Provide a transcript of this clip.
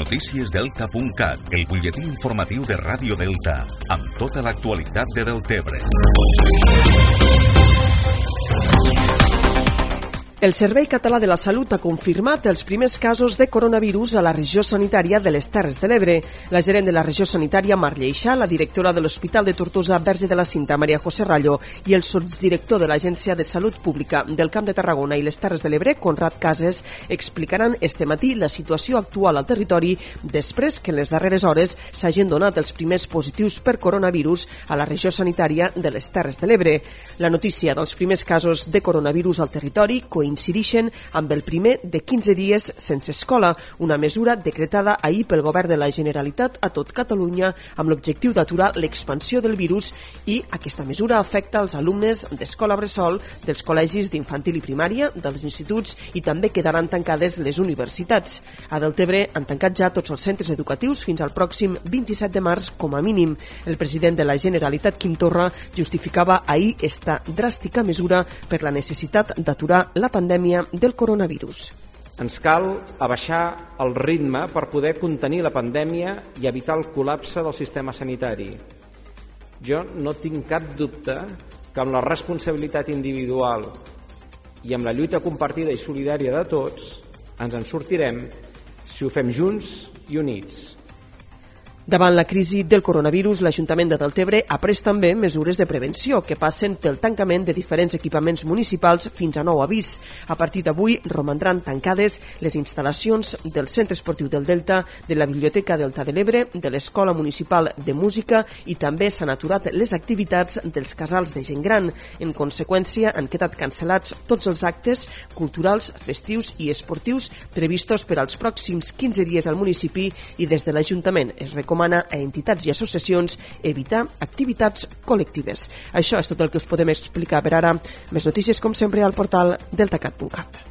Noticiesdelta.cat, el butlletí informatiu de Ràdio Delta, amb tota l'actualitat de Deltebre. El Servei Català de la Salut ha confirmat els primers casos de coronavirus a la regió sanitària de les Terres de l'Ebre. La gerent de la regió sanitària, Mar Lleixà, la directora de l'Hospital de Tortosa, Verge de la Cinta, Maria José Rallo, i el sotsdirector de l'Agència de Salut Pública del Camp de Tarragona i les Terres de l'Ebre, Conrad Cases, explicaran este matí la situació actual al territori després que en les darreres hores s'hagin donat els primers positius per coronavirus a la regió sanitària de les Terres de l'Ebre. La notícia dels primers casos de coronavirus al territori coincideix coincideixen amb el primer de 15 dies sense escola, una mesura decretada ahir pel govern de la Generalitat a tot Catalunya amb l'objectiu d'aturar l'expansió del virus i aquesta mesura afecta els alumnes d'escola bressol, dels col·legis d'infantil i primària, dels instituts i també quedaran tancades les universitats. A Deltebre han tancat ja tots els centres educatius fins al pròxim 27 de març com a mínim. El president de la Generalitat, Quim Torra, justificava ahir esta dràstica mesura per la necessitat d'aturar la pandèmia pandèmia del coronavirus. Ens cal abaixar el ritme per poder contenir la pandèmia i evitar el col·lapse del sistema sanitari. Jo no tinc cap dubte que amb la responsabilitat individual i amb la lluita compartida i solidària de tots ens en sortirem si ho fem junts i units. Davant la crisi del coronavirus, l'Ajuntament de Deltebre ha pres també mesures de prevenció que passen pel tancament de diferents equipaments municipals fins a nou avís. A partir d'avui romandran tancades les instal·lacions del Centre Esportiu del Delta, de la Biblioteca Delta de l'Ebre, de l'Escola Municipal de Música i també s'han aturat les activitats dels casals de gent gran. En conseqüència, han quedat cancel·lats tots els actes culturals, festius i esportius previstos per als pròxims 15 dies al municipi i des de l'Ajuntament es recomana recomana a entitats i associacions evitar activitats col·lectives. Això és tot el que us podem explicar per ara. Més notícies, com sempre, al portal deltacat.cat.